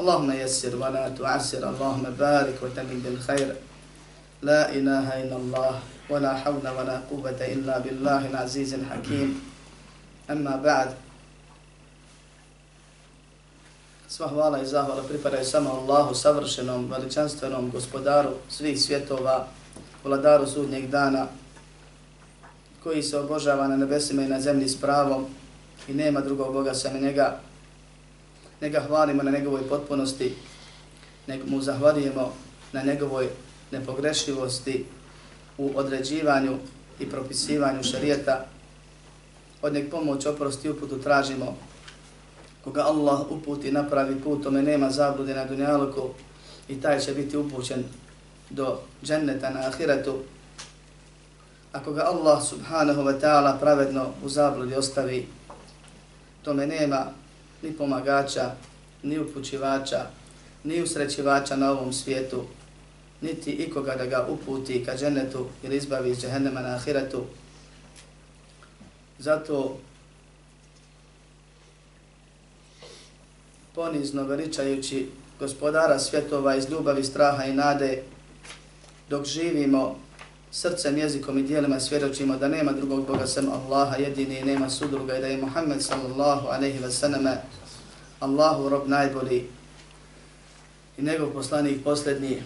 اللهم يسر ولا تعسر اللهم بارك وتمن بالخير لا إله إلا الله ولا حول ولا قوة إلا بالله العزيز الحكيم أما بعد Sva hvala i zahvala pripadaju samo Allahu, savršenom, veličanstvenom gospodaru svih svjetova, vladaru sudnjeg dana, koji se obožava na nebesima i na zemlji s pravom i nema drugog Boga sem njega. Nega hvalimo na njegovoj potpunosti, nek mu zahvalijemo na njegovoj nepogrešivosti u određivanju i propisivanju šarijeta. Od nek pomoć, oprosti i uputu tražimo koga Allah uputi na pravi put, tome nema zablude na dunjaluku i taj će biti upućen do dženneta na ahiretu. Ako ga Allah subhanahu wa ta'ala pravedno u zabludi ostavi, tome nema ni pomagača, ni upućivača, ni usrećivača na ovom svijetu, niti ikoga da ga uputi ka džennetu ili izbavi iz džehennema na ahiretu. Zato ponizno veličajući gospodara svjetova iz ljubavi, straha i nade, dok živimo srcem, jezikom i dijelima svjedočimo da nema drugog Boga sem Allaha jedini i nema sudruga i da je Muhammed sallallahu aleyhi ve sallame Allahu rob najbolji i njegov poslanik posljednji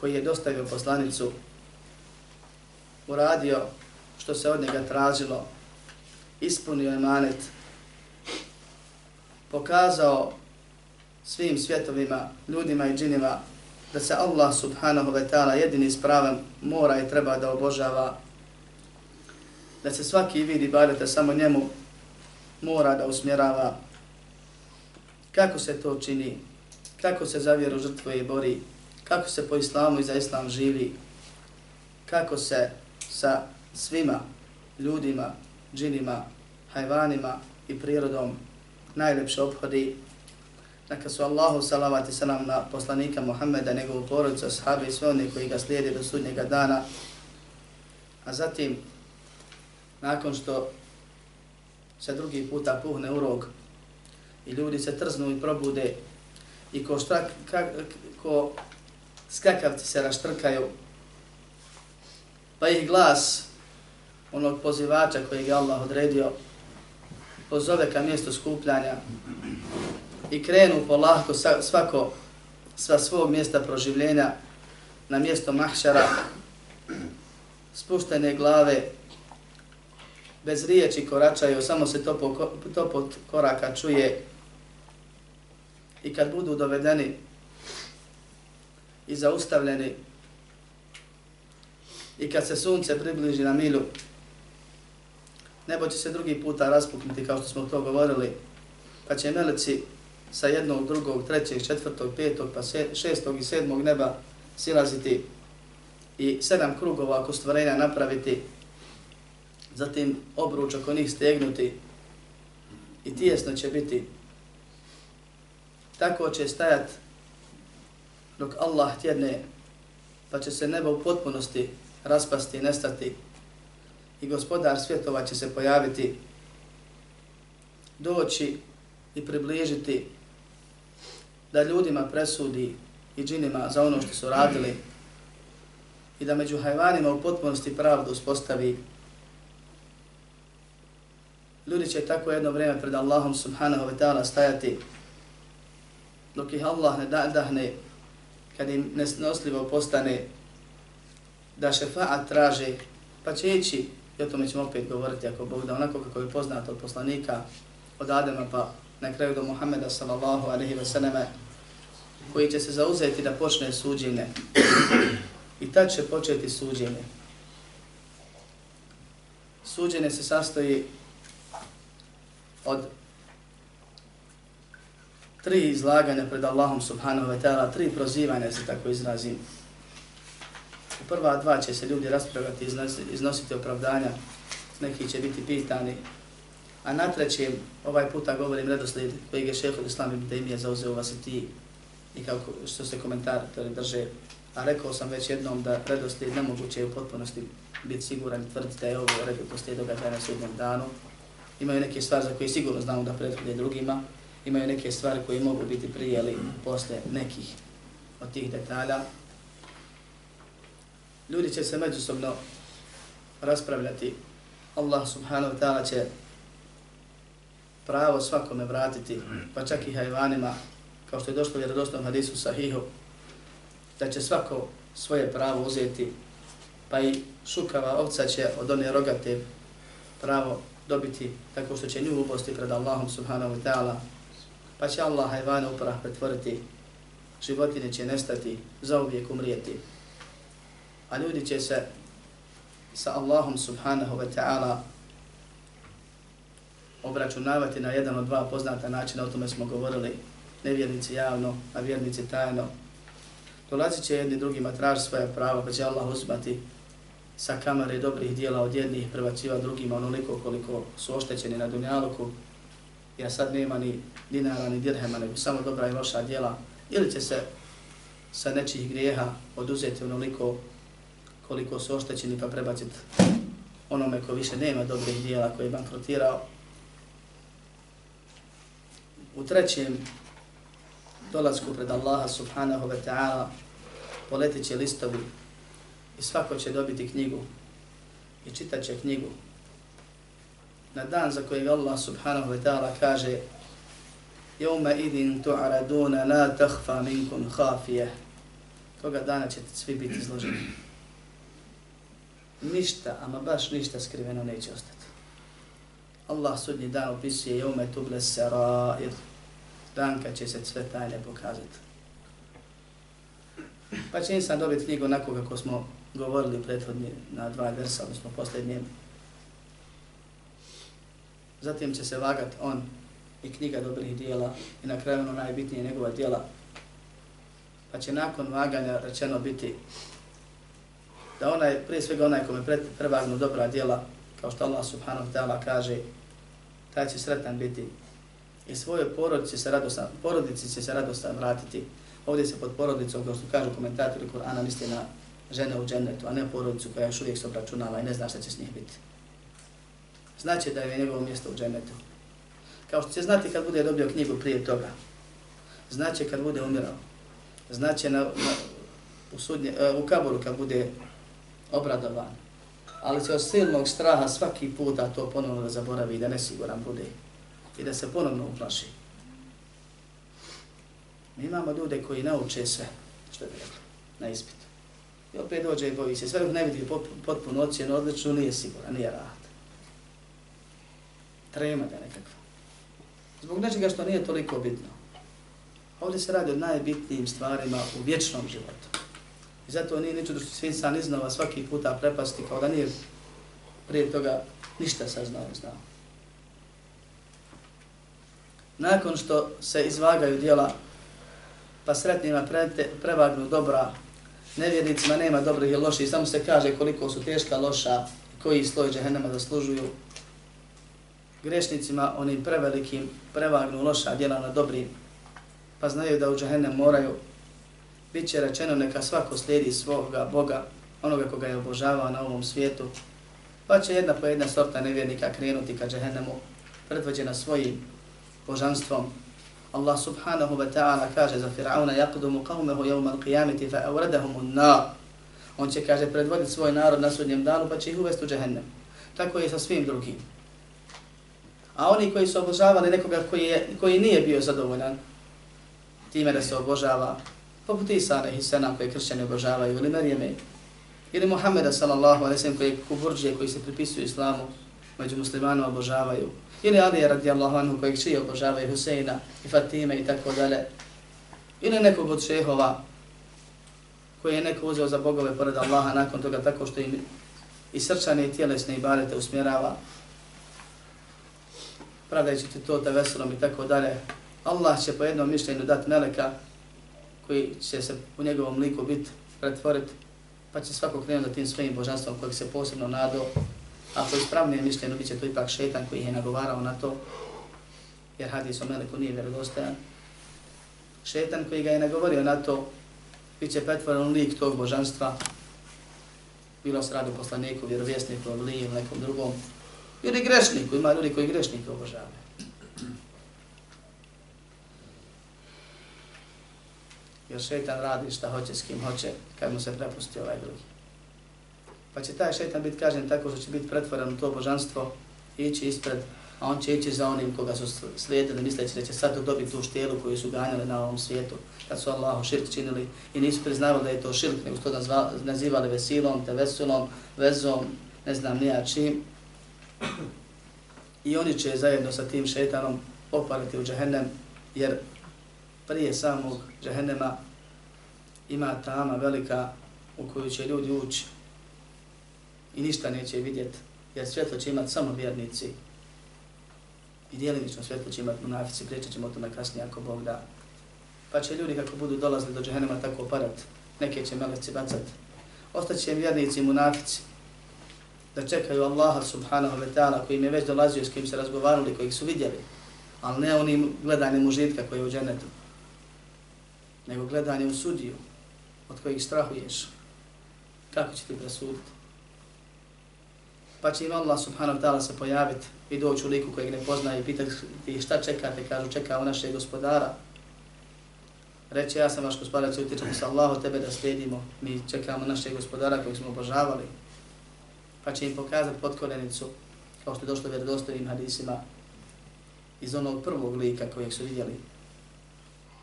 koji je dostavio poslanicu uradio što se od njega tražilo, ispunio emanet, pokazao svim svjetovima, ljudima i džinima da se Allah subhanahu wa ta'ala jedini spravan mora i treba da obožava, da se svaki vidi ibadeta samo njemu mora da usmjerava. Kako se to čini? Kako se za vjeru žrtvuje i bori? Kako se po islamu i za islam živi? Kako se sa svima ljudima, džinima, hajvanima i prirodom najlepše obhodi. Neka su Allahu salavat i salam na poslanika Muhammeda, njegovu porodicu, ashabi i sve one koji ga slijede do sudnjega dana. A zatim, nakon što se drugi puta puhne urog i ljudi se trznu i probude i ko, šta, ka, ko skakavci se raštrkaju, pa ih glas onog pozivača koji je Allah odredio, pozove ka mjestu skupljanja i krenu polahko svako sva svog mjesta proživljenja na mjesto mahšara, spuštene glave, bez riječi koračaju, samo se to po, to pod koraka čuje. I kad budu dovedeni i zaustavljeni i kad se sunce približi na milu, nebo će se drugi puta raspuknuti kao što smo to govorili, pa će meleci sa jednog, drugog, trećeg, četvrtog, petog, pa se, šestog i sedmog neba silaziti i sedam krugova oko stvorenja napraviti, zatim obruč oko njih stegnuti i tijesno će biti. Tako će stajat dok Allah tjedne, pa će se nebo u potpunosti raspasti i nestati i gospodar svjetova će se pojaviti, doći i približiti da ljudima presudi i džinima za ono što su radili i da među hajvanima u potpunosti pravdu uspostavi. Ljudi će tako jedno vrijeme pred Allahom subhanahu wa ta'ala stajati dok ih Allah ne dahne, kad im nesnosljivo postane, da šefaat traže, pa će ići, i o tome ćemo opet govoriti ako Bog da onako kako je poznato od poslanika, od Adama pa na kraju do Muhammeda sallallahu alaihi wa sallame, koji će se zauzeti da počne suđenje. I tad će početi suđenje. Suđenje se sastoji od tri izlaganja pred Allahom subhanahu wa ta'ala, tri prozivanja se tako izrazim. U prva dva će se ljudi raspravati, iznositi, iznositi opravdanja, neki će biti pitani, a na trećem, ovaj puta govorim redoslijed koji je šehol Islam ibn Taymiye zauzeo vas i ti i kako što se komentatori drže. A rekao sam već jednom da redoslijed nemoguće je u potpunosti biti siguran i tvrditi da je ovo redoslijed događaja na sudnjem danu. Imaju neke stvari za koje sigurno znamo da prethode drugima, imaju neke stvari koje mogu biti prije ili posle nekih od tih detalja. Ljudi će se međusobno raspravljati. Allah subhanahu wa ta'ala će pravo svakome vratiti, pa čak i hajvanima, kao što je došlo u vjerodostom hadisu sahihu, da će svako svoje pravo uzeti, pa i šukava ovca će od one rogate pravo dobiti tako što će nju uposti pred Allahom subhanahu wa ta'ala, pa će Allah hajvane uprah pretvoriti, životine će nestati, zauvijek umrijeti, a ljudi će se sa Allahom subhanahu wa ta'ala obračunavati na jedan od dva poznata načina, o tome smo govorili, nevjernici javno, a vjernici tajno. Dolazit će jedni drugima traži svoje pravo, pa će Allah uzmati sa kamere dobrih dijela od jednih prebaciva drugima onoliko koliko su oštećeni na dunjaluku, jer sad nema ni dinara ni dirhema, nego samo dobra i loša dijela, ili će se sa nečih grijeha oduzeti onoliko koliko su oštećeni pa prebaciti onome ko više nema dobrih dijela koji je bankrotirao. U trećem dolazku pred Allaha subhanahu wa ta'ala poletit će listovi i svako će dobiti knjigu i čitat će knjigu. Na dan za kojeg Allah subhanahu wa ta'ala kaže Jevma idin tu'araduna la tahfa minkum khafije. Toga dana ćete svi biti izloženi. Ništa, ama baš ništa skriveno neće ostati. Allah sudnji dan opisuje Jevme tuble sarair. Dan kad će se sve tajne pokazati. Pa će insan dobiti knjigu onako kako smo govorili prethodni na dva versa, odnosno posljednjem. Zatim će se vagat on i knjiga dobrih dijela i na kraju ono najbitnije njegova dijela. Pa će nakon vaganja rečeno biti da onaj, prije svega onaj kome prevagnu dobra dijela, kao što Allah subhanahu ta'ala kaže, taj će sretan biti i svoje porodice se radostan, porodici će se radostan vratiti. Ovdje se pod porodicom, kao što kažu komentatori Kur'ana, misli na žene u džennetu, a ne porodicu koja još uvijek se obračunava i ne zna šta će s njih biti. Znači da je njegovo mjesto u džennetu. Kao što će znati kad bude dobio knjigu prije toga. Znači kad bude umirao. Znači na, na, u, sudnje, e, u kaboru kad bude obradovan. Ali će od silnog straha svaki puta to ponovno da zaboravi i da nesiguran bude. I da se ponovno uplaši. Mi imamo ljude koji nauče sve, što bi rekli, na ispitu. I opet dođe i boji se, sve dok ne vidi potpuno ocjenu, odlično, nije siguran, nije rad. Trema ga nekakva. Zbog nečega što nije toliko bitno. Ovdje se radi o najbitnijim stvarima u vječnom životu. I zato nije ničo da što svi insan iznova svaki puta prepasti kao da nije prije toga ništa saznao i znao. Nakon što se izvagaju dijela, pa sretnima pre, prevagnu dobra, nevjernicima nema dobrih i loših, samo se kaže koliko su teška loša koji sloj džehennema zaslužuju. Grešnicima, onim prevelikim, prevagnu loša djela na dobrim, pa znaju da u džehennem moraju bit će rečeno neka svako slijedi svoga Boga, onoga koga je obožavao na ovom svijetu, pa će jedna po jedna sorta nevjernika krenuti ka džehennemu, predvođena svojim božanstvom. Allah subhanahu wa ta'ala kaže za Fir'auna yaqdumu qawmehu yawm al-qiyamati fa awradahum an-nar. On će kaže predvoditi svoj narod na sudnjem danu pa će ih uvesti u džehennem. Tako je sa svim drugim. A oni koji su obožavali nekoga koji, je, koji nije bio zadovoljan, time da se obožava, poput Isa i Sena koje kršćani obožavaju, ili Marijeme, ili Muhammeda sallallahu alaihi sallam koji je kuburđe koji se pripisuju islamu, među muslimanima obožavaju, ili Ali radijallahu anhu kojeg čije obožavaju Huseina i Fatime i tako dalje, ili nekog od šehova koji je neko uzeo za bogove pored Allaha nakon toga tako što im i srčane i tjelesne ibadete usmjerava, pravdajući ti to te veselom i tako dalje, Allah će po jednom mišljenju dati meleka koji će se u njegovom liku biti pretvoriti, pa će svako krenuti tim svojim božanstvom kojeg se posebno nado, a po ispravnijem mišljenju bit će to ipak šetan koji je nagovarao na to, jer hadis o meleku nije vjerodostajan. Šetan koji ga je nagovorio na to, bit će pretvoren lik tog božanstva, bilo se radi poslaniku, vjerovjesniku, ili nekom drugom, ili grešniku, ima ljudi koji grešnike obožavaju. Jer šetan radi šta hoće, s kim hoće, kad mu se prepusti ovaj drugi. Pa će taj šetan biti kažen tako što će biti pretvoren u to božanstvo, ići ispred, a on će ići za onim koga su slijedili, misleći da će sad dobiti tu štijelu koju su ganjali na ovom svijetu, kad su Allahu širk činili i nisu priznavali da je to širk, nego su to nazivali vesilom, te veselom, vezom, ne znam nija čim. I oni će zajedno sa tim šetanom opaliti u džahennem, jer prije samog džehennema ima tama velika u koju će ljudi ući i ništa neće vidjeti, jer svjetlo će imati samo vjernici i dijelimično svjetlo će imati munafici, pričat ćemo o tome kasnije ako Bog da. Pa će ljudi kako budu dolazili do džehennema tako parat, neke će meleci bacat. Ostaće vjernici i munafici da čekaju Allaha subhanahu wa ta'ala koji im je već dolazio s kojim se razgovarali, kojih su vidjeli, ali ne onim gledanjem užitka koji je u džennetu nego gledanje u sudiju od kojih strahuješ, kako će ti presuditi. Pa će im Allah subhanahu wa ta'ala se pojaviti i doći u liku kojeg ne poznaje i pitati šta čekate, kažu čekamo našeg gospodara. Reče ja sam vaš gospodar, se utječati sa Allahu tebe da slijedimo, mi čekamo našeg gospodara kojeg smo obožavali. Pa će im pokazati potkorenicu, kao što je došlo vjerodostojnim hadisima, iz onog prvog lika kojeg su vidjeli,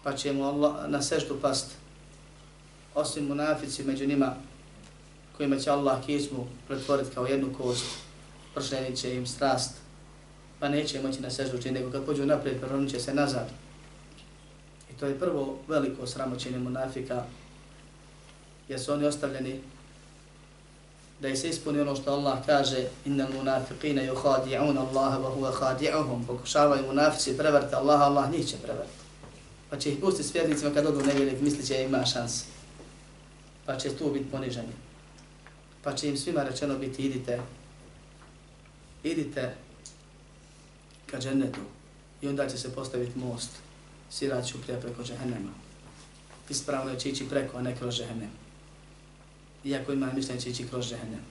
pa će mu Allah na seždu past. Osim munafici među njima, kojima će Allah kismu pretvoriti kao jednu kost, pršenit će im strast, pa neće moći na seždu čini, nego kad pođu naprijed, preronit će se nazad. I to je prvo veliko sramoćenje munafika, jer su oni ostavljeni da je se ispuni ono što Allah kaže innal munafiqina yukhadi'un Allah wa huwa khadi'uhum pokušavaju munafici prevrte Allah Allah njih će prevrte Znači, pa će ih pustiti s vjernicima kad odu nevjernik, misli će ima šans. Pa će tu biti poniženi. Pa će im svima rečeno biti idite, idite ka džennetu i onda će se postaviti most, sirat ću prije preko džehennema. Ispravno će ići preko, a ne kroz džehennem. Iako ima mišljenje će ići kroz džehennem.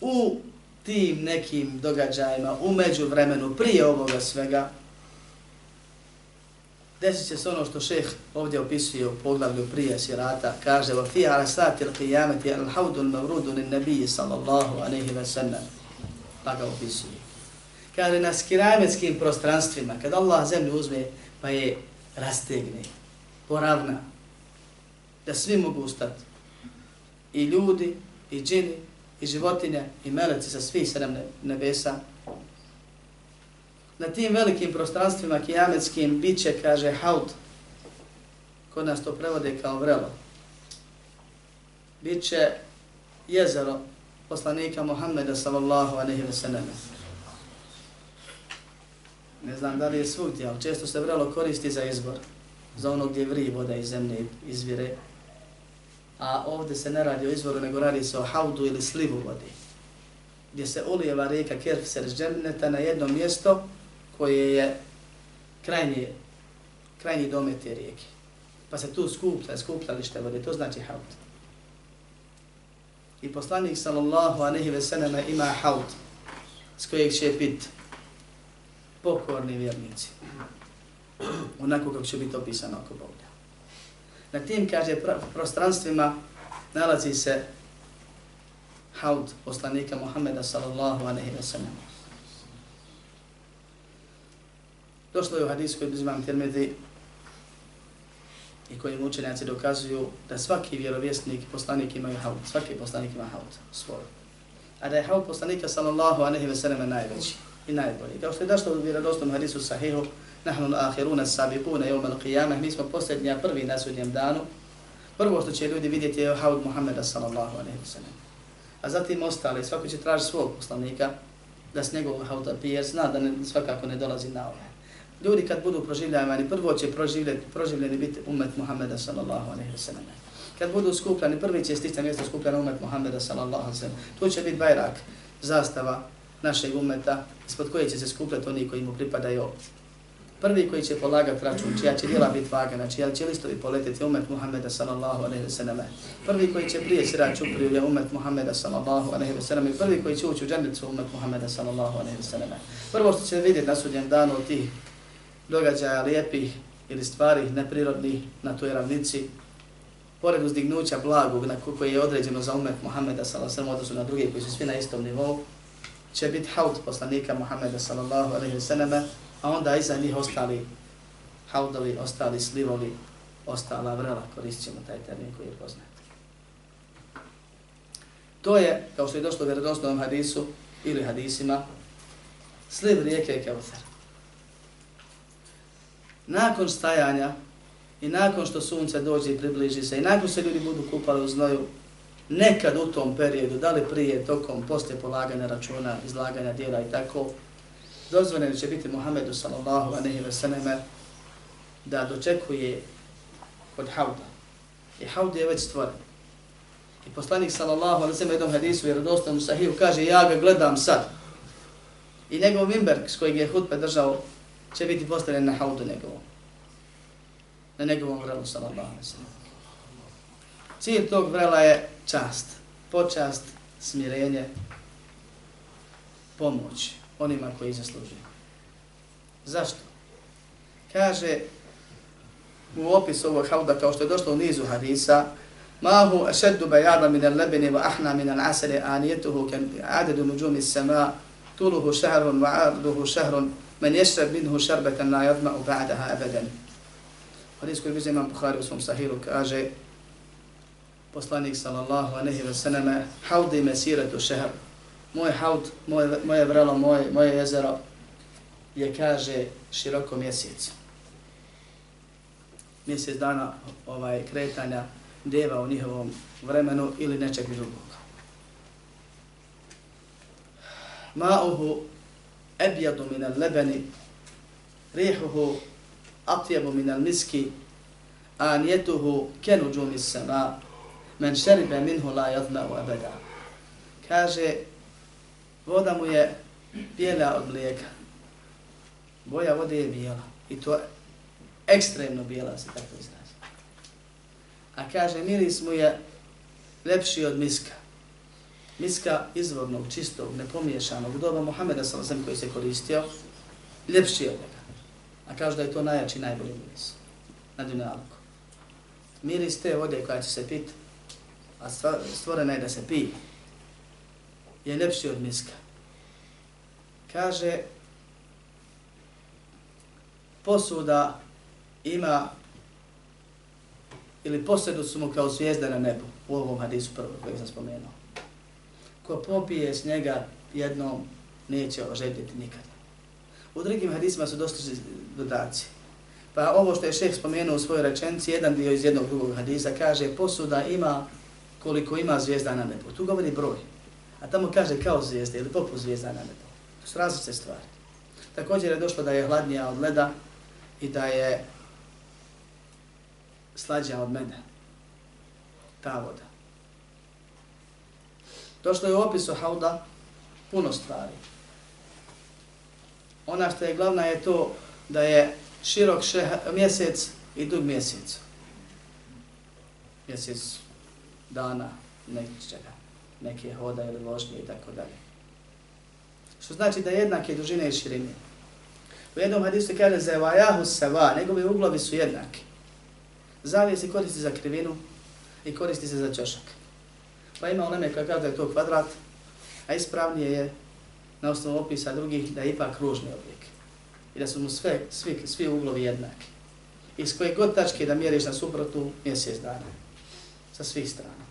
U tim nekim događajima, u međuvremenu, prije ovoga svega, desit će se ono što šeh ovdje opisuje u poglavlju prije sirata, kaže va fi ala sati al qiyamati al haudu al mavrudu nabiji sallallahu alaihi ve sellem. Pa ga opisuje. Kaže na skirametskim prostranstvima, kad Allah zemlju uzme pa je rastegne, poravna, da svi mogu ustati. I ljudi, i džini, i životinje, i meleci sa svih sedam nebesa, na tim velikim prostranstvima kijametskim bit će, kaže, haut, kod nas to prevode kao vrelo, Biće jezero poslanika Muhammeda sallallahu aleyhi ve sallam. Ne znam da li je svugdje, ali često se vrelo koristi za izbor, za ono gdje vri voda iz zemlje izvire. A ovdje se ne radi o izvoru, nego radi se o haudu ili slivu vodi, gdje se ulijeva rijeka Kerfser dženneta na jedno mjesto, koje je krajnje, krajnji domet te rijeke. Pa se tu skuplja, skupljalište vode, to znači haut. I poslanik sallallahu anehi ve sallam ima haut s kojeg će pit pokorni vjernici. Onako kako će biti opisano oko Boga. Na tim, kaže, prostranstvima nalazi se haut poslanika Muhammeda sallallahu anehi ve sallam. Došlo je u hadisu koji imam Tirmidhi i kojim učenjaci dokazuju da svaki vjerovjesnik i poslanik imaju haut, svaki poslanik ima haut svoj. A da je haut poslanika sallallahu alaihi ve sellem najveći i najbolji. Kao što je došlo u vjerodostom hadisu sahihu, nahnu ahiruna sabikuna yawm al-qiyamah, mi smo posljednji, a prvi na sudnjem danu. Prvo što će ljudi vidjeti je haud Muhammeda sallallahu alaihi ve sellem. A zatim ostali, svako će tražiti svog poslanika da s njegovog hauta pije, jer zna da ne, svakako ne dolazi na ovaj. Ljudi kad budu proživljavani, prvo će proživljeni, proživljeni biti umet Muhammeda sallallahu alaihi wa sallam. Kad budu skupljani, prvi će stići na mjesto skupljena umet Muhammeda sallallahu alaihi wa sallam. Tu će biti bajrak, zastava našeg umeta, ispod koje će se skupljati oni koji mu pripadaju prvi koji će polagati račun, čija će djela biti vagana, čija će listovi poletiti umet Muhammeda sallallahu alaihi wa sallam. Prvi koji će prije sira čupriju je umet Muhammeda sallallahu alaihi wa sallam. Prvi koji će ući u džandicu umet Muhammeda sallallahu alaihi wa sallam. Prvo što će vidjeti na sudnjem danu od tih događaja lijepih ili stvari neprirodnih na toj ravnici, pored uzdignuća blagog na koje je određeno za umet Muhammeda sallallahu odnosu odnosno na druge koji su svi na istom nivou, će biti haut poslanika Muhammeda sallallahu alaihi ve sallam, a onda iza njih ostali haudovi, ostali slivovi, ostala vrela, koristit ćemo taj termin koji je poznat. To je, kao što je došlo u vjerodosnovnom hadisu ili hadisima, sliv rijeke Keuthar. Nakon stajanja i nakon što sunce dođe i približi se i nakon se ljudi budu kupali u znoju, nekad u tom periodu, da li prije, tokom, poslije polaganja računa, izlaganja dijela i tako, dozvoljeno će biti Muhammedu sallallahu aleyhi ve selleme da dočekuje kod hauda. I haud je već stvoren. I poslanik sallallahu aleyhi ve selleme jednom hadisu jer dostanu sahiju kaže ja ga gledam sad. I njegov mimber s kojeg je hutbe držao će biti postavljen na haudu njegovom. Na njegovom vrelu sallallahu alaihi sallam. Cilj tog vrela je čast, počast, smirenje, pomoć onima koji zaslužuju. Zašto? Kaže u opisu ovog hauda, kao što je došlo u nizu hadisa, Mahu ašeddu bajada min al-lebeni wa ahna min al-asali anijetuhu kan adedu nuđumi sama tuluhu šahrun wa arduhu šahrun men ješrab minhu šarbetan la jadma'u ba'daha abadan. Hadis koji bize imam Bukhari u svom sahiru kaže poslanik sallallahu anehi ve sallam haudi mesiratu šahr moj haud, moje, moje vrelo, moje, moje jezero je, kaže, široko mjesec. Mjesec dana ovaj kretanja deva u njihovom vremenu ili nečeg drugog. Ma'uhu ebjadu min al-lebeni, rihuhu atjebu min al-miski, anijetuhu kenu džumi sama, men šeribe minhu la jadna u abeda. Kaže, voda mu je bijela od mlijeka. Boja vode je bijela. I to ekstremno bijela se tako izrazi. A kaže, miris mu je lepši od miska. Miska izvornog, čistog, nepomiješanog, doba Muhammeda sallam koji se koristio, lepši od njega. A kažu da je to najjači, najbolji miris na dunjalku. Miris te vode koja će se piti, a stvorena je da se pije, je ljepši od miska. Kaže, posuda ima ili posjedu su mu kao zvijezda na nebu, u ovom hadisu prvo koji sam spomenuo. Ko popije s njega jednom, neće ožedjeti nikada. U drugim hadisima su dosta dodaci. Pa ovo što je šeh spomenuo u svojoj rečenci, jedan dio iz jednog drugog hadisa, kaže posuda ima koliko ima zvijezda na nebu. Tu govori broj. A tamo kaže kao zvijezde ili poput zvijezda na nebu. To su različite stvari. Također je došlo da je hladnija od leda i da je slađa od mene. Ta voda. Došlo je u opisu hauda puno stvari. Ona što je glavna je to da je širok šeha, mjesec i dug mjesec. Mjesec dana, nečega neke hoda ili ložnje i tako dalje. Što znači da je jednake dužine i širine. U jednom hadisu kaže za evajahu seva, njegove uglovi su jednaki. Zavije se koristi za krivinu i koristi se za čošak. Pa ima onome koja kaže da je to kvadrat, a ispravnije je na osnovu opisa drugih da je ipak kružni oblik. I da su mu sve, svi, svi uglovi jednaki. iz koje god tačke da mjeriš na suprotu mjesec dana. Sa svih strana.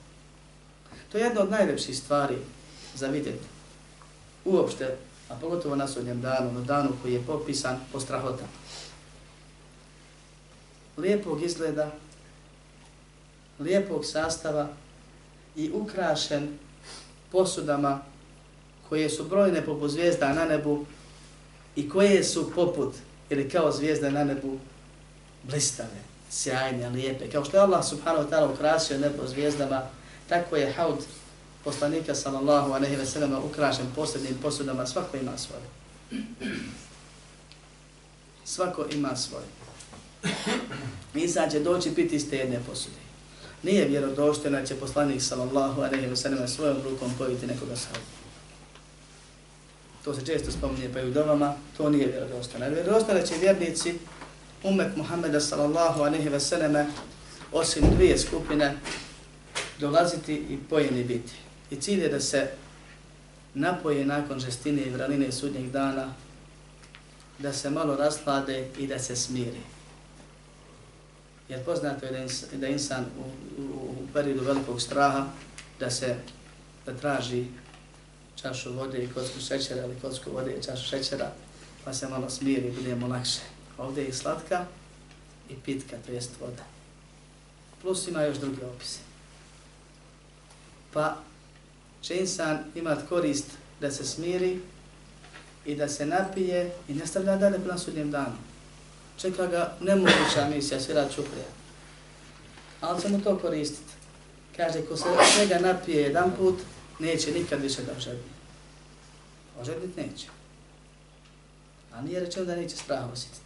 To je jedna od najlepših stvari za vidjeti. Uopšte, a pogotovo na sudnjem danu, na danu koji je popisan po strahotama. Lijepog izgleda, lijepog sastava i ukrašen posudama koje su brojne poput zvijezda na nebu i koje su poput ili kao zvijezde na nebu blistave, sjajne, lijepe. Kao što je Allah subhanahu wa ta'ala ukrasio nebo zvijezdama, tako je haud poslanika sallallahu alaihi ve sellem ukrašen posebnim posudama, svako ima svoje. Svako ima svoje. Insan će doći piti iz te jedne posude. Nije vjerodošteno da će poslanik sallallahu alejhi ve sellem svojom rukom pojiti nekoga sa To se često spominje pa i u domama, to nije vjerodostojno. Vjerodostojno će vjernici umet Muhammeda sallallahu alaihi ve selleme osim dvije skupine dolaziti i pojeni biti. I cilj je da se napoje nakon žestine i vranine sudnjeg dana, da se malo raslade i da se smiri. Jer poznato je da insan u, u, u periodu velikog straha da se da traži čašu vode i kocku šećera ili kocku vode i čašu šećera, pa se malo smiri, i budemo lakše. Ovdje je slatka i pitka, to jest voda. Plus ima još druge opise. Pa će insan imat korist da se smiri i da se napije i ne stavlja dalje plan sudnjem danu. Čeka ga nemoguća misija, svira čuprija. Ali će mu to koristiti. Kaže, ko se svega napije jedan put, neće nikad više da ožedni. Ožednit neće. A nije rečeno da neće strah osjetiti.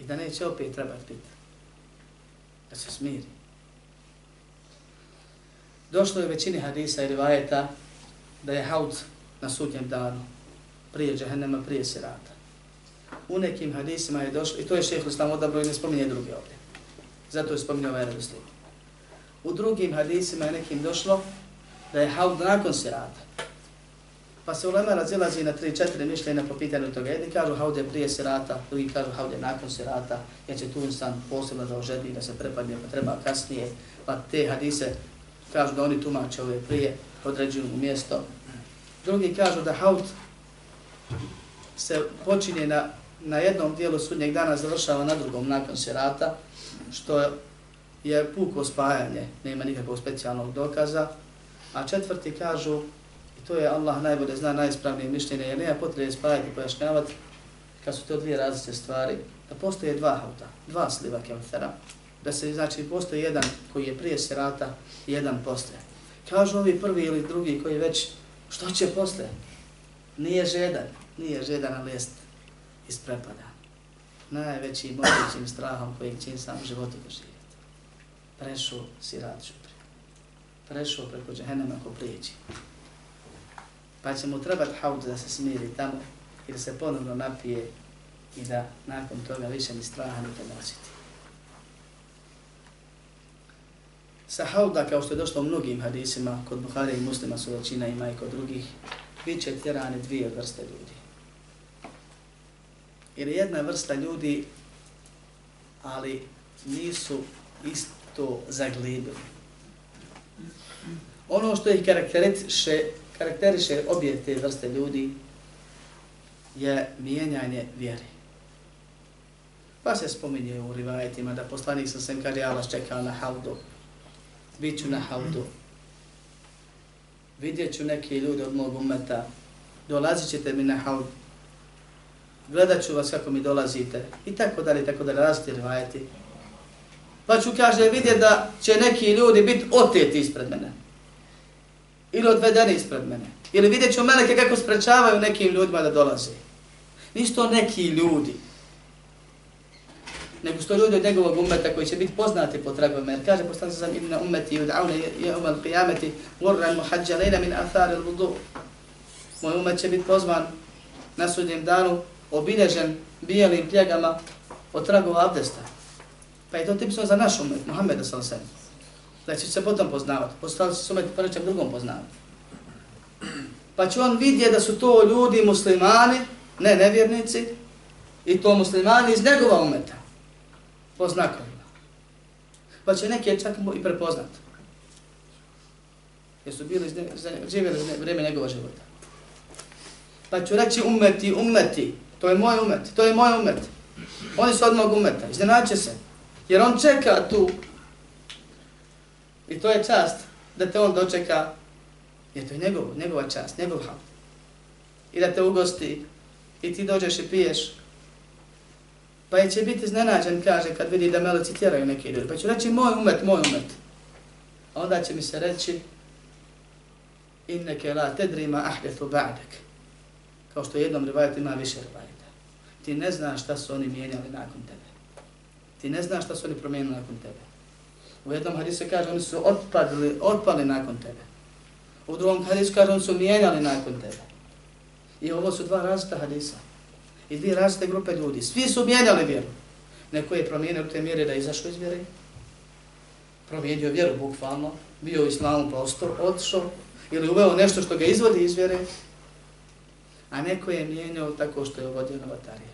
I da neće opet trebati piti. Da se smiri. Došlo je u većini hadisa i rivajeta da je haut na sudnjem danu prije džahennema, prije sirata. U nekim hadisima je došlo, i to je šeheh Islam odabro i ne spominje druge ovdje. Zato je spominio ovaj redoslijed. U drugim hadisima je nekim došlo da je haud nakon sirata. Pa se ulema razilazi na 3-4 mišljenja po pitanju toga. Jedni kažu haud je prije sirata, drugi kažu haud je nakon sirata, jer će tu insan posebno da ožedi, da se prepadne, pa treba kasnije. Pa te hadise kažu da oni tumače ove prije, određuju mjesto. Drugi kažu da haud se počinje na, na jednom dijelu sudnjeg dana, završava na drugom nakon sirata, što je puko spajanje, nema nikakvog specijalnog dokaza. A četvrti kažu, i to je Allah najbolje zna najispravnije mišljenje, jer nema potrebe spajati i pojašnjavati, kad su to dvije različite stvari, da postoje dva hauta, dva sliva keltera, da se znači postoji jedan koji je prije sirata i jedan poslije. Kažu ovi prvi ili drugi koji već, što će posle? Nije žedan, nije žedan, ali jest isprepada. Najvećim mogućim strahom kojeg će sam u životu doživjeti prešao sirat šupri. Prešao preko džehennema ko prijeđi. Pa će mu trebati haud da se smiri tamo i da se ponovno napije i da nakon toga više ni straha ne osjeti. Sa hauda, kao što je došlo u mnogim hadisima, kod Buhari i muslima su većina ima i kod drugih, bit će tjerane dvije vrste ljudi. Ili jedna vrsta ljudi, ali nisu isto to zaglibili. Ono što ih karakteriše, karakteriše obje te vrste ljudi je mijenjanje vjere. Pa se spominje u rivajetima da poslanik sa sem kaže Allah čekao na havdu, Biću na havdu, vidjet ću neke ljude od mog umeta, dolazit ćete mi na havdu, gledat ću vas kako mi dolazite i tako dalje, tako dalje, različite rivajeti pa ću, kaže, vidjeti da će neki ljudi biti oteti ispred mene. Ili odvedeni ispred mene. Ili vidjet ću meleke kako sprečavaju nekim ljudima da dolaze. Nisu to neki ljudi. Nego su to ljudi od njegovog umeta koji će biti poznati po tragovima. Jer kaže, postali sam ibn umeti i udavne je umal qiyameti urran muhađalina min athari al-wudu. Moj umet će biti pozvan na sudnjem danu obilježen bijelim pljegama od tragova abdesta. Pa je to tipično za naš umet, Muhammeda sa se. Da će se potom poznavati. Postali se umet po nečem drugom poznavati. Pa će on vidjeti da su to ljudi muslimani, ne nevjernici, I to muslimani iz njegova umeta. Po znakovima. Pa će neke čak i prepoznat. Jer su bili živjeli vrijeme njegova života. Pa ću reći umeti, umeti. To je moj umet, to je moj umet. Oni su od mog umeta, iznenaće se. Jer on čeka tu. I to je čast da te on dočeka. Jer to je njegov, njegova čast, njegov ham. I da te ugosti. I ti dođeš i piješ. Pa je će biti iznenađen, kaže, kad vidi da meleci tjeraju neke ljudi. Pa ću reći moj umet, moj umet. A onda će mi se reći inneke la tedrima ahdethu ba'dek. Kao što jednom rivajetu ima više rivajeta. Ti ne znaš šta su oni mijenjali nakon tebe. Ti ne znaš šta su oni promijenili nakon tebe. U jednom hadisu kaže oni su otpadili, otpali nakon tebe. U drugom hadisu kaže oni su mijenjali nakon tebe. I ovo su dva različita hadisa. I dvije različite grupe ljudi. Svi su mijenjali vjeru. Neko je promijenio te mjere da izašao iz vjere. Promijenio vjeru bukvalno. Bio u islamu prostor, otišao. Ili uveo nešto što ga izvodi iz vjere. A neko je mijenjao tako što je uvodio novotarije.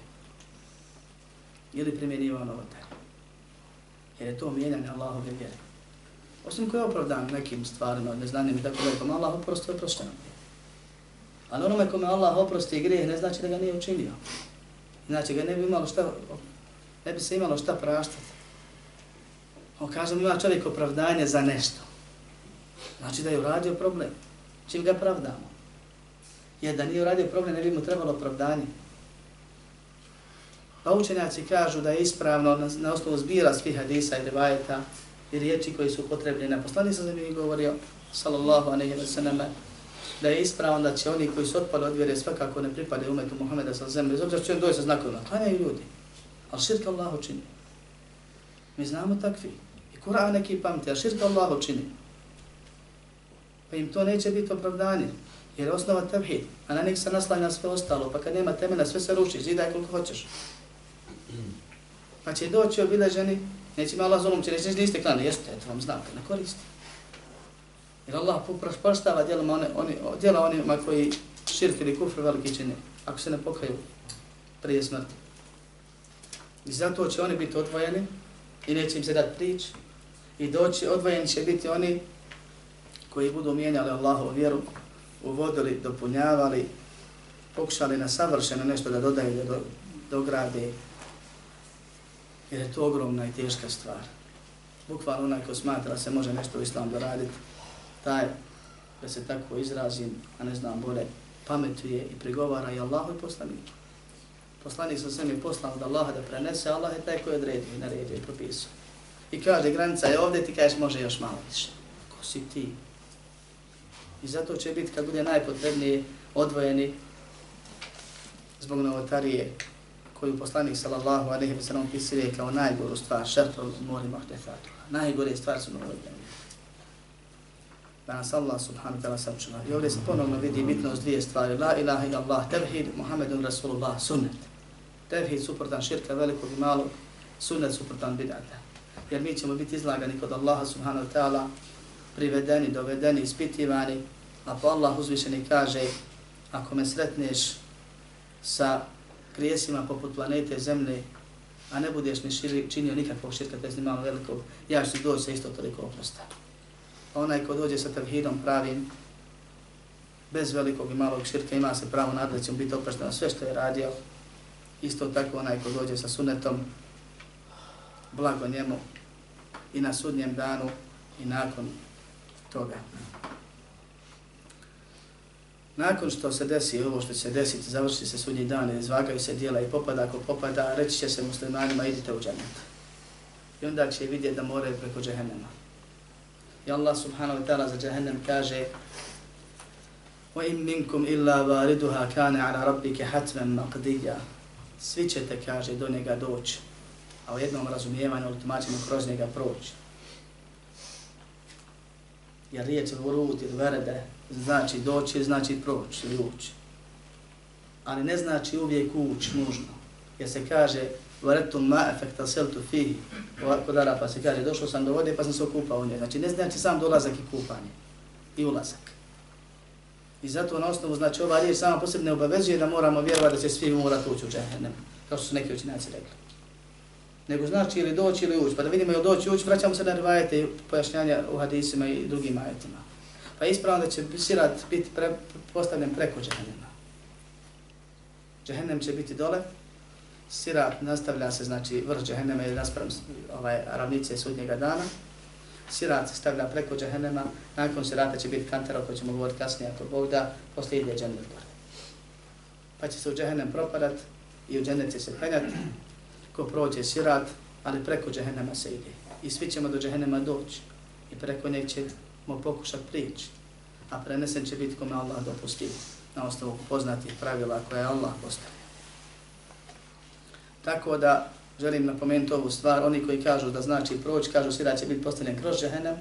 Ili primjenivao novotarije. Jer je to mijenjanje Allahove vjere. Osim koje je opravdan nekim stvarima, neznanim i tako da je kome Allah oprosti, oprošteno. Ali onome kome Allah oprosti grijeh ne znači da ga nije učinio. Znači ga ne bi imalo šta, ne bi se imalo šta praštati. On kaže, ima čovjek opravdanje za nešto. Znači da je uradio problem. Čim ga pravdamo? Jer da nije uradio problem, ne bi mu trebalo opravdanje. Pa učenjaci kažu da je ispravno na, na osnovu zbira svih hadisa i rivajeta i riječi koji su potrebni na poslani sam mi govorio, sallallahu alaihi wa sallam, da je ispravno da će oni koji su otpali od vjere svakako ne pripade umetu Muhammeda sa zemlje, zbog što će on doći sa znakovima, klanjaju ljudi, ali širka Allah učini. Mi znamo takvi. I Kur'an neki pamti, a širka Allah učini. Pa im to neće biti opravdanje. Jer je osnova tevhid, a na nek se naslanja sve ostalo, pa kad nema temena, sve se ruši, zidaj koliko hoćeš. Pa će doći obilaženi, neće me Allah zulum, će reći, niste klane, jeste, eto vam znam, ne koristi. Jer Allah poprostava djelama one, oni, djela onima koji širk ili kufr veliki čini, ako se ne pokaju prije smrti. I zato će oni biti odvojeni i neće im se dati prič. I doći, odvojeni će biti oni koji budu mijenjali Allahovu vjeru, uvodili, dopunjavali, pokušali na savršeno nešto da dodaju, da dograde, jer je to ogromna i teška stvar. Bukvalno onaj ko smatra se može nešto u islamu doraditi, taj, da se tako izrazim, a ne znam bolje, pametuje i prigovara i Allahu i poslaniku. Poslanik sa svemi poslan da Allaha da prenese, Allah je taj koji odredio i naredio i propisao. I kaže, granica je ovdje, ti kažeš može još malo više. Ko si ti? I zato će biti kad bude najpotrebnije odvojeni zbog novotarije koju poslanik sallallahu alejhi ve sellem pisuje kao najgoru stvar šertul mori muhtefatu. Najgore stvar su novotarije. Da nas Allah subhanahu wa ta'ala sačuva. I ovdje se ponovno vidi bitnost dvije stvari. La ilaha illa Allah, tevhid, Muhammedun Rasulullah, sunnet. Tevhid suprotan širka velikog i malog, sunnet suprotan bidata. Jer mi ćemo biti izlagani kod Allaha subhanahu wa ta'ala, privedeni, dovedeni, ispitivani, a po Allah uzvišeni kaže, ako me sretneš sa grijesima poput planete Zemlje, a ne budeš ni širi, činio nikakvog širka, te malo velikog, ja ću doći sa isto toliko oprosta. Onaj ko dođe sa tevhidom pravim, bez velikog i malog širka, ima se pravo nadlećom biti oprošteno sve što je radio. Isto tako onaj ko dođe sa sunetom, blago njemu i na sudnjem danu i nakon toga. Nakon što se desi ovo što će se desiti, završi se sudnji dan, izvagaju se dijela i popada ako popada, reći će se muslimanima idite u džennet. I onda će vidjeti da moraju preko džehennema. I Allah subhanahu wa ta'ala za džehennem kaže وَإِن مِنْكُمْ إِلَّا وَارِدُهَا كَانَ عَلَى رَبِّكَ حَتْمًا مَقْدِيًا Svi ćete, kaže, do njega doći. A u jednom razumijevanju, ali tumačimo kroz njega proći. Jer riječ vurud ili verede znači doći, znači proći ili ući. Ali ne znači uvijek ući nužno. Jer se kaže varetum ma efekta seltu fihi. Kod Arapa se kaže došao sam do vode pa sam se okupao u njoj. Znači ne znači sam dolazak i kupanje i ulazak. I zato na osnovu znači ova riječ sama posebno obavezuje da moramo vjerovati da će svi morati ući u džehennem. kao što su neki učinjaci rekli. Nego znači ili doći ili ući, pa da vidimo ili doći ući, vraćamo se na rivajete i pojašnjanja u hadisima i drugim ajetima. Pa ispravno da će sirat biti pre, postavljen preko džehennema. Džehennem će biti dole, sirat nastavlja se, znači vrh džehennema ili naspram ovaj, ravnice sudnjega dana, sirat se stavlja preko džehennema, nakon sirata će biti kantara o ćemo govoriti kasnije ako Bog da, poslije ide džennet gore. Pa će se u džehennem propadat i u džennet će se penjati, ko prođe sirat, ali preko džehennema se ide. I svi ćemo do džehennema doći i preko njeg ćemo pokušati prići, a prenesen će biti kome Allah dopusti na osnovu poznatih pravila koje je Allah postavio. Tako da želim napomenuti ovu stvar, oni koji kažu da znači proći, kažu sirat da će biti postavljen kroz džehennem,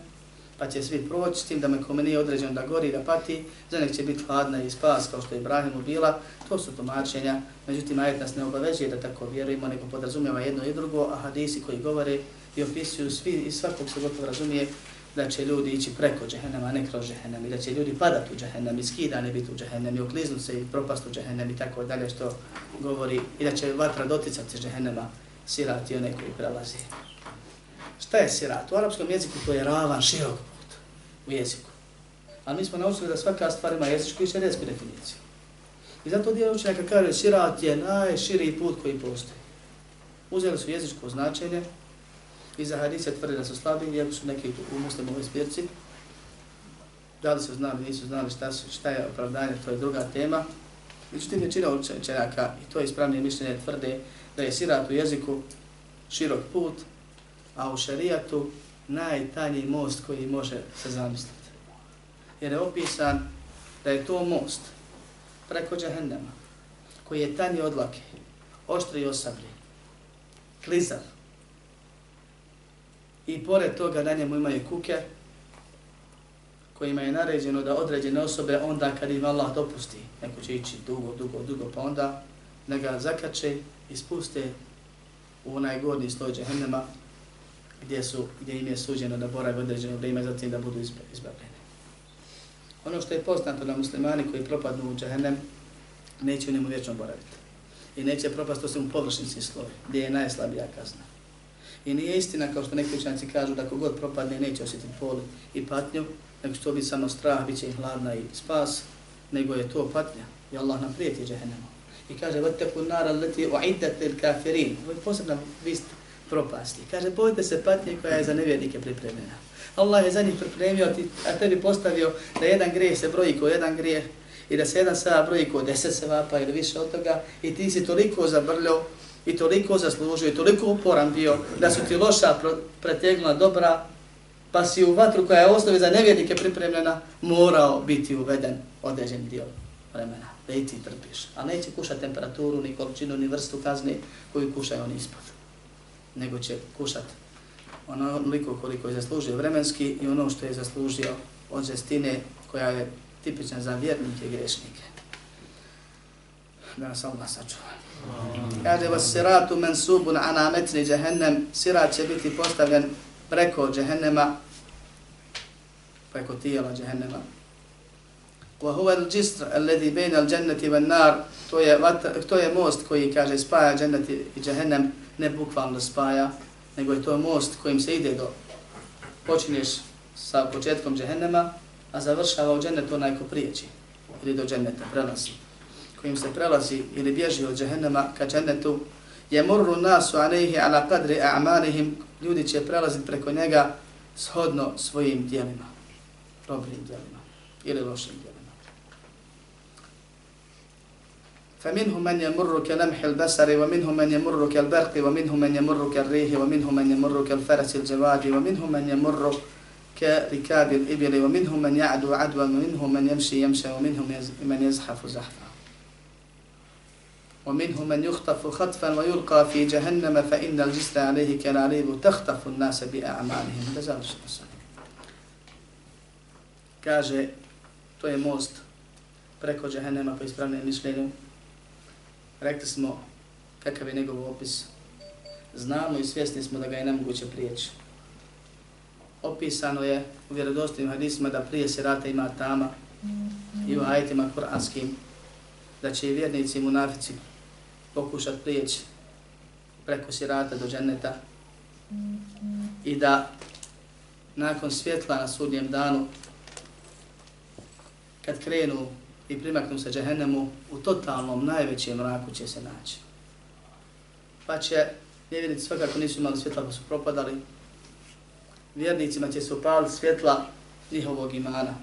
pa će svi proći, s tim da me kome nije određeno da gori, da pati, za nek će biti hladna i spas kao što je Ibrahimu bila, to su tumačenja, međutim ajet nas ne obavežuje da tako vjerujemo, nego podrazumijeva jedno i drugo, a hadisi koji govore i opisuju svi i svakog se gotovo razumije da će ljudi ići preko džehennema, ne kroz džehennem, i da će ljudi padati u džehennem, i skidani biti u džehennem, i okliznu se i propast u džehennem i tako dalje što govori, i da će vatra doticati džehennema, sirat i koji prelazi. Šta je sirat? U arapskom jeziku to je ravan, širok put u jeziku. A mi smo naučili da svaka stvar ima jezičku i šerijetsku definiciju. I zato dio učenjaka kaže sirat je najširiji put koji postoji. Uzeli su jezičko značenje i za hadise tvrde da su slabi, jer su neki u muslimovoj spirci. Da li su znali, nisu znali šta, su, šta je opravdanje, to je druga tema. Međutim, većina učenjaka, i to je ispravnije mišljenje, tvrde da je sirat u jeziku širok put, a u šarijatu najtanji most koji može se zamisliti. Jer je opisan da je to most preko džahennema, koji je tanji od lake, oštri i osabri, klizav. I pored toga na njemu imaju kuke, kojima je naređeno da određene osobe onda kad im Allah dopusti, neko će ići dugo, dugo, dugo, pa onda da ga zakače i spuste u onaj gornji sloj džehennema gdje, su, gdje im je suđeno da boraju određeno vrijeme zatim da budu izbavljene. Ono što je poznato da muslimani koji propadnu u džahennem, neće u njemu vječno boraviti. I neće propast osim u površnici sloj, gdje je najslabija kazna. I nije istina kao što neki učenci kažu da kogod propadne neće osjetiti pol i patnju, nego što to samo strah, bit će im hladna i spas, nego je to patnja. I Allah nam prijeti džehennemu. I kaže, vattaku nara leti uiddat lil kafirin. Ovo je posebna vista propasti. Kaže, bojte se patnje koja je za nevjernike pripremljena. Allah je za njih pripremio, a tebi postavio da jedan grijeh se broji ko jedan grijeh i da se jedan sada broji ko deset se vapa ili više od toga i ti si toliko zabrljao i toliko zaslužio i toliko uporan bio da su ti loša pretegnula dobra pa si u vatru koja je osnovi za nevjernike pripremljena morao biti uveden određen dio vremena da i ti trpiš. A neće kušati temperaturu, ni količinu, ni vrstu kazne koju kušaju oni ispod. Nego će kušati onoliko koliko je zaslužio vremenski i ono što je zaslužio od žestine koja je tipična za vjernike i grešnike. Da nas Allah sačuva. Kaže vas siratu mensubun ana metni džehennem, sirat će biti postavljen preko džehennema, preko tijela džehennema, wa huwa al-jisr alladhi bayna al-jannati wan-nar. To je to je most koji kaže spaja džennet i džehennem ne bukvalno spaja nego je to most kojim se ide do počinješ sa početkom džehennema a završava u džennetu onaj ko prijeći ili do dženneta prelazi kojim se prelazi ili bježi od džehennema ka džennetu je murru nasu alejhi ala qadri a'malihim ljudi će prelaziti preko njega shodno svojim djelima dobrim dijelima ili lošim dijelima. فمنهم من يمر كلمح البصر ومنهم من يمر كالبرق ومنهم من يمر كالريح ومنهم من يمر كالفرس الجواد ومنهم من يمر كركاب الإبل ومنهم من يعدو عدوا ومنهم من يمشي يمشي ومنهم من يزحف زحفا. ومنهم من يخطف خطفا ويلقى في جهنم فإن الجسد عليه كالعريب تخطف الناس بأعمالهم. الله Kaže, to je most preko džehennema po ispravljenim mišljenju, rekli smo kakav je njegov opis. Znamo i svjesni smo da ga je nemoguće prijeći. Opisano je u vjerodostojnim hadisima da prije sirata ima tama i u ajitima kuranskim da će i vjernici i munafici pokušati prijeći preko sirata do dženeta i da nakon svjetla na sudnjem danu kad krenu i primaknu se džehennemu u totalnom najvećem mraku će se naći. Pa će nevjernici svakako nisu imali svjetla pa su propadali. Vjernicima će se upaliti svjetla njihovog imana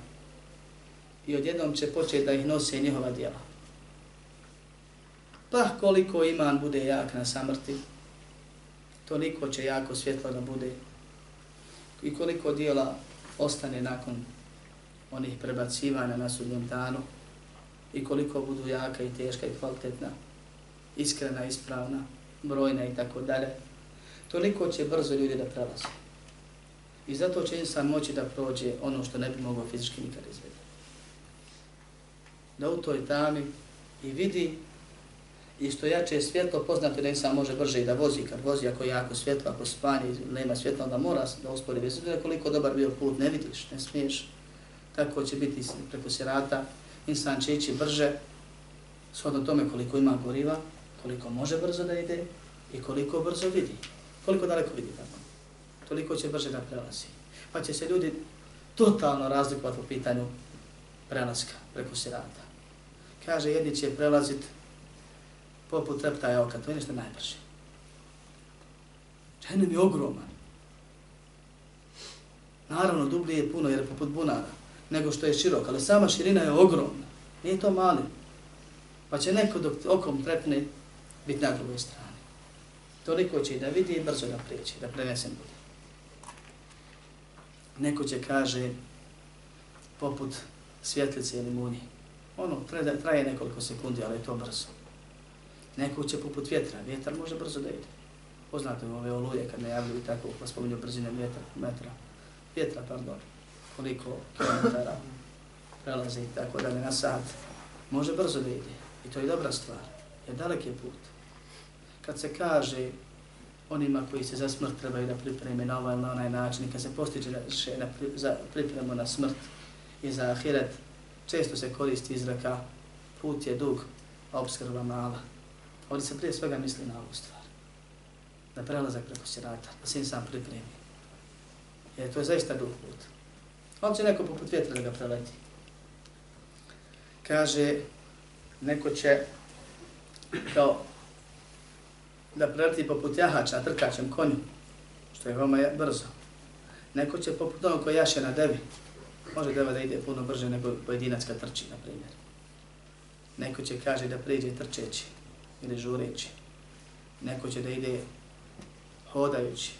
i odjednom će početi da ih nose njihova djela. Pa koliko iman bude jak na samrti, toliko će jako svjetlo da bude i koliko dijela ostane nakon onih prebacivanja na sudnjem danu i koliko budu jaka i teška i kvalitetna, iskrena, ispravna, brojna i tako dalje, toliko će brzo ljudi da prelaze. I zato će insan moći da prođe ono što ne bi mogao fizički nikad izvedeti. Da u toj tami i vidi i što jače je svjetlo, poznato da insan može brže i da vozi, kad vozi ako je jako svjetlo, ako spanje nema svjetla, onda mora da uspori, bez koliko dobar bio put, ne vidiš, ne smiješ, tako će biti preko sirata, insan će ići brže, shodno tome koliko ima goriva, koliko može brzo da ide i koliko brzo vidi, koliko daleko vidi tako, toliko će brže da prelazi. Pa će se ljudi totalno razlikovati po pitanju prelaska preko sirata. Kaže, jedni će prelaziti poput treptaja oka, to je nešto najbrže. Džehennem je ogroman. Naravno, dublje je puno jer je poput bunara, nego što je širok, ali sama širina je ogromna. Nije to mali. Pa će neko dok okom trepne biti na drugoj strani. Toliko će i da vidi i brzo da prijeći, da prenesen bude. Neko će kaže poput svjetlice ili munije. Ono traje nekoliko sekundi, ali je to brzo. Neko će poput vjetra, vjetar može brzo da ide. Poznate ove oluje kad najavljuju tako, pa spominju brzine vjetra, metra, vjetra, pardon, koliko kilometara prelazi tako da ne na sat. Može brzo da ide i to je dobra stvar, jer dalek je put. Kad se kaže onima koji se za smrt trebaju da pripreme na ovaj na onaj način i kad se postiče na, za pripremu na smrt i za ahiret, često se koristi izraka put je dug, a obskrba mala. Ovdje se prije svega misli na ovu stvar. Na prelazak preko sirata, da se sam pripremi. Jer to je zaista dug put. On će neko poput vjetra da ga preleti. Kaže, neko će kao da preleti poput jahača trkačem konju, što je veoma brzo. Neko će poput onog koji jaše na devi. Može deva da ide puno brže nego pojedinac kad trči, na primjer. Neko će kaže da priđe trčeći ili žureći. Neko će da ide hodajući,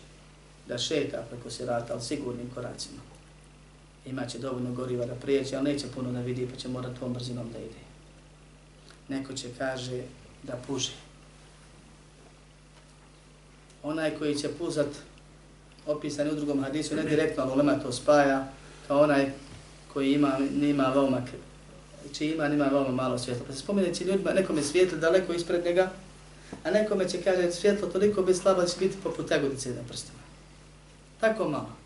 da šeta preko sirata, ali sigurnim koracima. Imaće dovoljno goriva da prijeće, ali neće puno da vidi, pa će morati tom brzinom da ide. Neko će kaže da puže. Onaj koji će puzat, opisan u drugom hadisu, ne direktno, ali ulema to spaja, kao onaj koji ima, nima veoma Znači ima, nima veoma malo svjetla. Pa se spomene će ljudima, nekom je svjetlo daleko ispred njega, a nekome će kaže svjetlo toliko bez da će biti poput tegodice na prstima. Tako malo.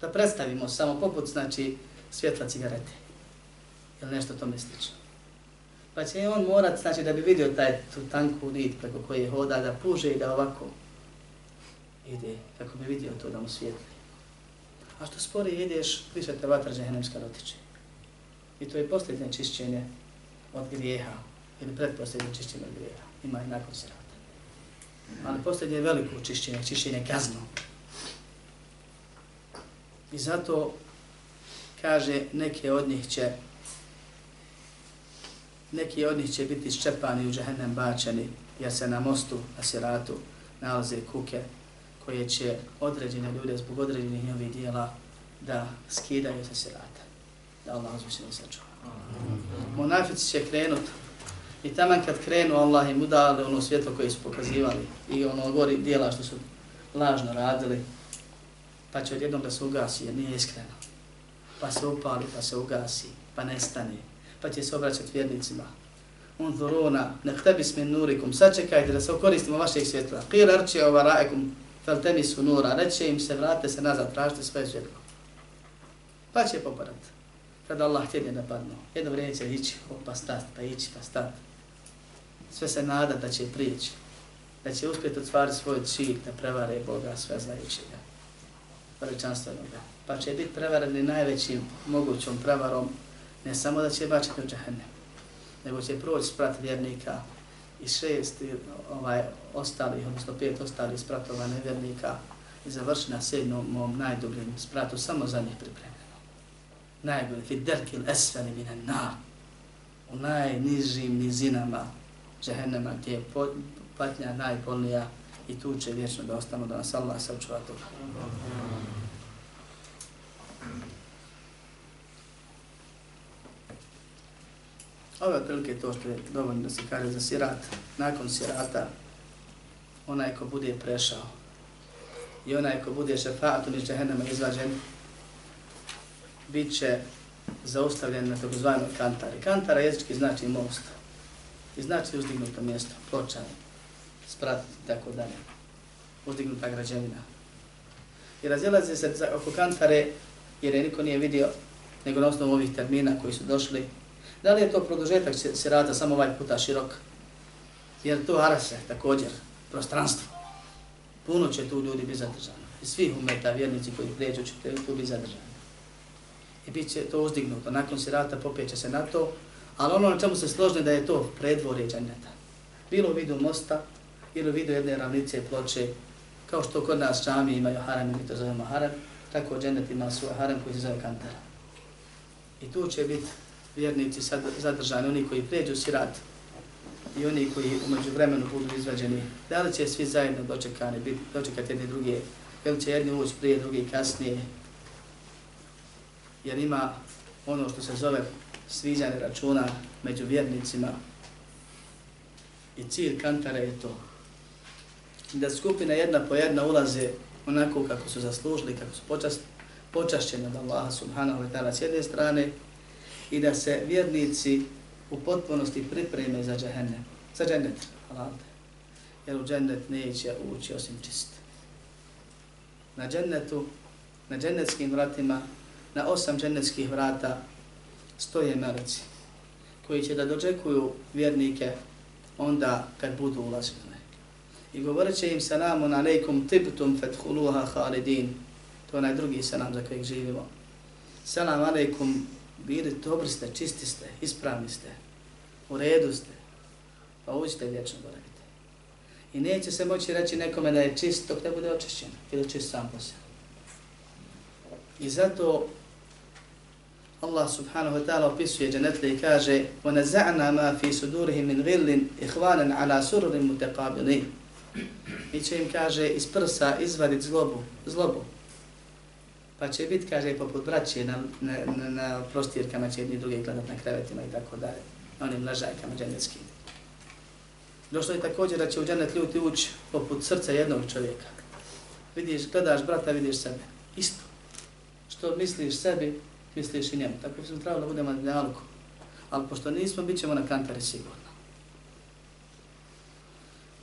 Da predstavimo samo poput znači svjetla cigarete. Ili nešto to slično. Pa će on morat, znači da bi vidio taj tu tanku nit preko koje hoda, da puže i da ovako ide, kako bi vidio to da mu svijetli. A što sporije ideš, više te vatra džehennemska dotiče. I to je posljednje čišćenje od grijeha, ili predposljednje čišćenje od grijeha. Ima i nakon srata. Ali posljednje je veliko čišćenje, čišćenje kazno. I zato kaže neke od njih će neki od njih će biti ščepani u džahennem bačeni, jer se na mostu, na siratu, nalaze kuke koje će određene ljude zbog određenih njihovih dijela da skidaju sa sirata da Allah uzviše ne sačuva. Monafici će krenut i tamo kad krenu Allah im udali ono svjetlo koje su pokazivali i ono gori dijela što su lažno radili, pa će odjednom da se ugasi jer nije iskreno. Pa se upali, pa se ugasi, pa nestane, pa će se obraćati vjernicima. Un zuruna, nek tebi sme nurikum, sačekajte da se okoristimo vašeg svjetla. Qir arči ova raekum, fel temi su nura, reće im se, vrate se nazad, tražite sve svjetlo. Pa će popadati kada Allah htjede da padnu. Jedno vrijeme će ići, pa stat, pa ići, pa stat. Sve se nada da će prijeći. da će uspjeti otvariti svoj cilj da prevare Boga sve znajućega, veličanstvenoga. Pa će biti prevareni najvećim mogućom prevarom, ne samo da će bačiti u džahennem, nego će proći sprat vjernika i šest ovaj, ostalih, odnosno pet ostalih spratova nevjernika i završi na sedmom najdubljim spratu, samo za njih pripremljeno. Najbolji, fi derkil esfeni mine nar, u najnižim nizinama džehennema gdje je patnja najbolnija i tu će vječno da ostanu da nas Allah sačuva toga. Ove otprilike to što je dovoljno da se kaže za sirat. Nakon sirata, onaj ko bude prešao i onaj ko bude šefatom iz džehennema izvađen, bit će zaustavljen na takozvanoj kantari. Kantara jezički znači most. I znači uzdignuto mjesto, pločanje sprat i tako dalje. Uzdignuta građevina. I razilazi se oko kantare jer je niko nije vidio nego na osnovu ovih termina koji su došli Da li je to produžetak sirata samo ovaj puta širok? Jer to arase također, prostranstvo. Puno će tu ljudi biti zadržano. I svi umeta, vjernici koji prijeđu će tu biti zadržani. I bit će to uzdignuto. Nakon sirata popeće se na to. Ali ono na čemu se složne da je to predvorje džaneta. Bilo u vidu mosta ili u vidu jedne ravnice ploče. Kao što kod nas čami imaju harem, mi to zovemo haram, Tako džennet ima svoj haram koji se zove kantara. I tu će biti vjernici zadržani, oni koji pređu sirat i oni koji umeđu vremenu budu izvađeni, da li će svi zajedno dočekani, biti, dočekati jedni druge, ili će jedni ući prije, drugi kasnije, jer ima ono što se zove sviđanje računa među vjernicima i cilj kantara je to da skupina jedna po jedna ulaze onako kako su zaslužili, kako su počast, počašćeni od Allaha subhanahu wa ta'ala s jedne strane, i da se vjernici u potpunosti pripreme za džahennem, za džennet, halalde. Jer u džennet neće ući osim čist. Na džennetu, na džennetskim vratima, na osam džennetskih vrata stoje meleci koji će da dočekuju vjernike onda kad budu ulazili I govorit će im salamun alaikum tibtum fethuluha halidin. To je onaj drugi salam za kojeg živimo. Salam alaikum bili dobri ste, čisti ste, ispravni ste, u redu ste, pa uđite vječno boravite. I neće se moći reći nekome da je čist dok ne bude očišćen, ili čist sam po sebi. I zato Allah subhanahu wa ta'ala opisuje džanetle i kaže وَنَزَعْنَا مَا فِي سُدُورِهِمْ مِنْ غِلٍ إِحْوَانًا عَلَى سُرُرٍ مُتَقَابِلِينَ i će im, kaže, iz prsa izvaditi zlobu, zlobu, pa će biti, kaže, poput braće na, na, na, na prostirkama će jedni drugi gledat na krevetima i tako dalje, na onim ležajkama dženeckim. Došlo je također da će u dženet ljudi ući poput srca jednog čovjeka. Vidiš, gledaš brata, vidiš sebe. Isto. Što misliš sebi, misliš i njemu. Tako smo trebali da budemo na dnjalku. Ali pošto nismo, bit ćemo na kantare sigurno.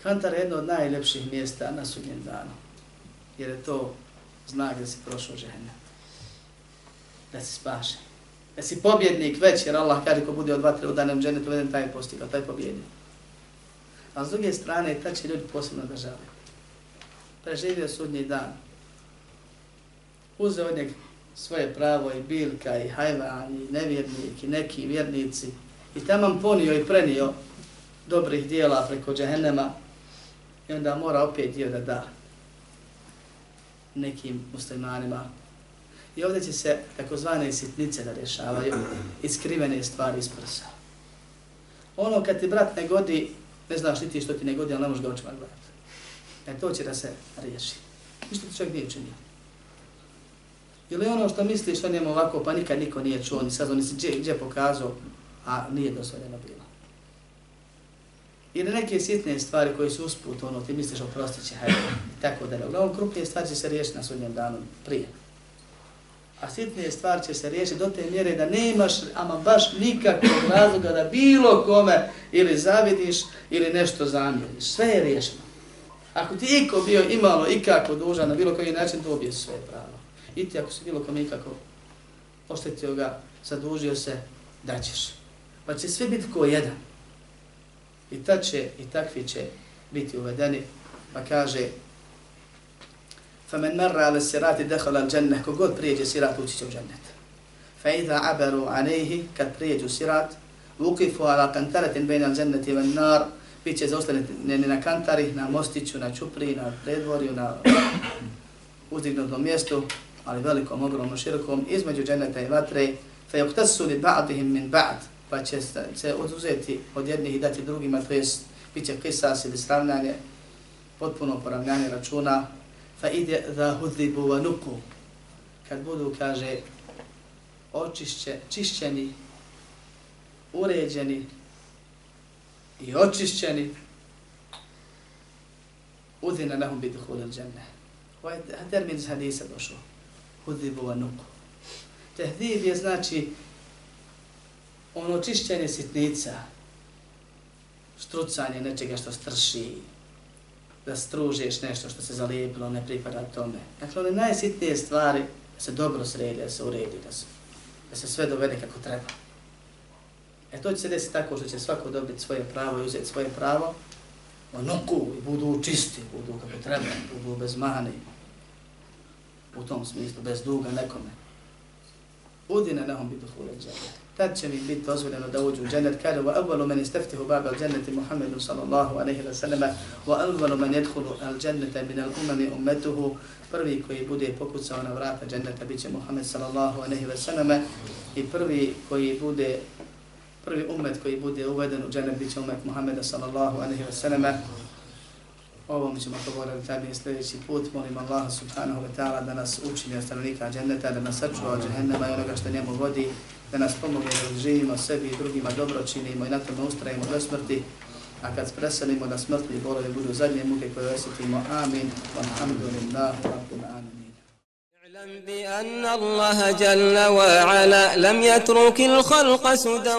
Kantar je jedno od najljepših mjesta na sudnjem danu. Jer je to znak da si prošao žene. Da si spašen. Da si pobjednik već, jer Allah kaže ko bude od vatre udanem žene, to veden taj je postigao, taj pobjedi. A s druge strane, ta će ljudi posebno državati. Preživio sudnji dan. Uze od njeg svoje pravo i bilka i hajvan i nevjernik i neki vjernici i tamo ponio i prenio dobrih dijela preko džehennema i onda mora opet dio da da nekim muslimanima. I ovdje će se takozvane sitnice da rješavaju, iskrivene stvari iz prsa. Ono kad ti brat ne godi, ne znaš ti što ti ne godi, ali ne možeš ga očima gledati. E to će da se riješi. Ništa ti čovjek nije činio. Ili ono što misliš o njemu ovako, pa nikad niko nije čuo, ni sad on si gdje, gdje pokazao, a nije dozvoljeno bilo. Ili neke sitne stvari koje su usput, ono, ti misliš oprostit će, hajde, tako da ne. Uglavnom, krupnije stvari će se riješiti na sudnjem danu prije. A sitnije stvari će se riješiti do te mjere da nemaš, ama baš nikakvog razloga da bilo kome ili zavidiš ili nešto zamjeriš. Sve je riješeno. Ako ti iko bio imalo ikako dužan na bilo koji način, dobije sve pravo. I ti ako si bilo kome ikako oštetio ga, zadužio se, daćeš. Pa će sve biti ko jedan. I ta će i takvi će biti uvedeni, pa kaže فَمَنْ مَرَّ عَلَى السِّرَاتِ دَخَلَ الْجَنَّةِ Kogod prijeđe sirat, ući će u džennet. فَإِذَا عَبَرُوا عَلَيْهِ Kad prijeđu sirat, وُقِفُوا عَلَى قَنْتَرَةٍ بَيْنَ الْجَنَّةِ وَالنَّارِ bit će zaustavljeni na kantari, na mostiću, na čupri, na predvorju, na uzdignutom mjestu, ali velikom, ogromnom, širokom, između dženeta i vatre, fe yuktasu li ba'dihim min ba'd, pa će se oduzeti od jednih i dati drugima, to jest bit će kisas ili sravnanje, potpuno poravnanje računa, fa ide za hudlibu wa nuku, kad budu, kaže, očišće, čišćeni, uređeni, i očišćeni, udhina lahum bi duhulil dženne. Ovaj termin iz hadisa došao. Hudhibu wa nuku. Tehdib je znači ono čišćenje sitnica, štrucanje nečega što strši, da stružeš nešto što se zalijepilo, ne pripada tome. Dakle, one najsitnije stvari da se dobro sredi, da se uredi, da se, da se sve dovede kako treba. E to će se desiti tako što će svako dobiti svoje pravo i uzeti svoje pravo, onoku i budu čisti, budu kako treba, budu bez mani, u tom smislu, bez duga nekome. Udine nehom bitu hule džennet. Tad će mi biti dozvoljeno da uđu u džennet. Kaže, wa avvalu men isteftihu baba al dženneti Muhammedu sallallahu alaihi wa sallama, wa avvalu men jedhulu al džennete min al umami ummetuhu prvi koji bude pokucao na vrata dženneta bit će Muhammed sallallahu alaihi wa sallama i prvi koji bude prvi umet koji bude uveden u džennet bit će umet Muhammeda sallallahu alaihi wa sallama. Ovo mi ćemo govoriti tabi sljedeći put. Molim Allaha subhanahu wa ta'ala da nas učini od stanovnika dženneta, da nas sačuva od džehennema i onoga što njemu vodi, da nas pomogne da živimo sebi i drugima dobro činimo i na tome ustrajimo do smrti. A kad preselimo da smrtni bolovi budu zadnje muke koje osjetimo. Amin. Alhamdulillah. Rabbil alamin. اعلم بأن الله جل وعلا لم يترك الخلق سدى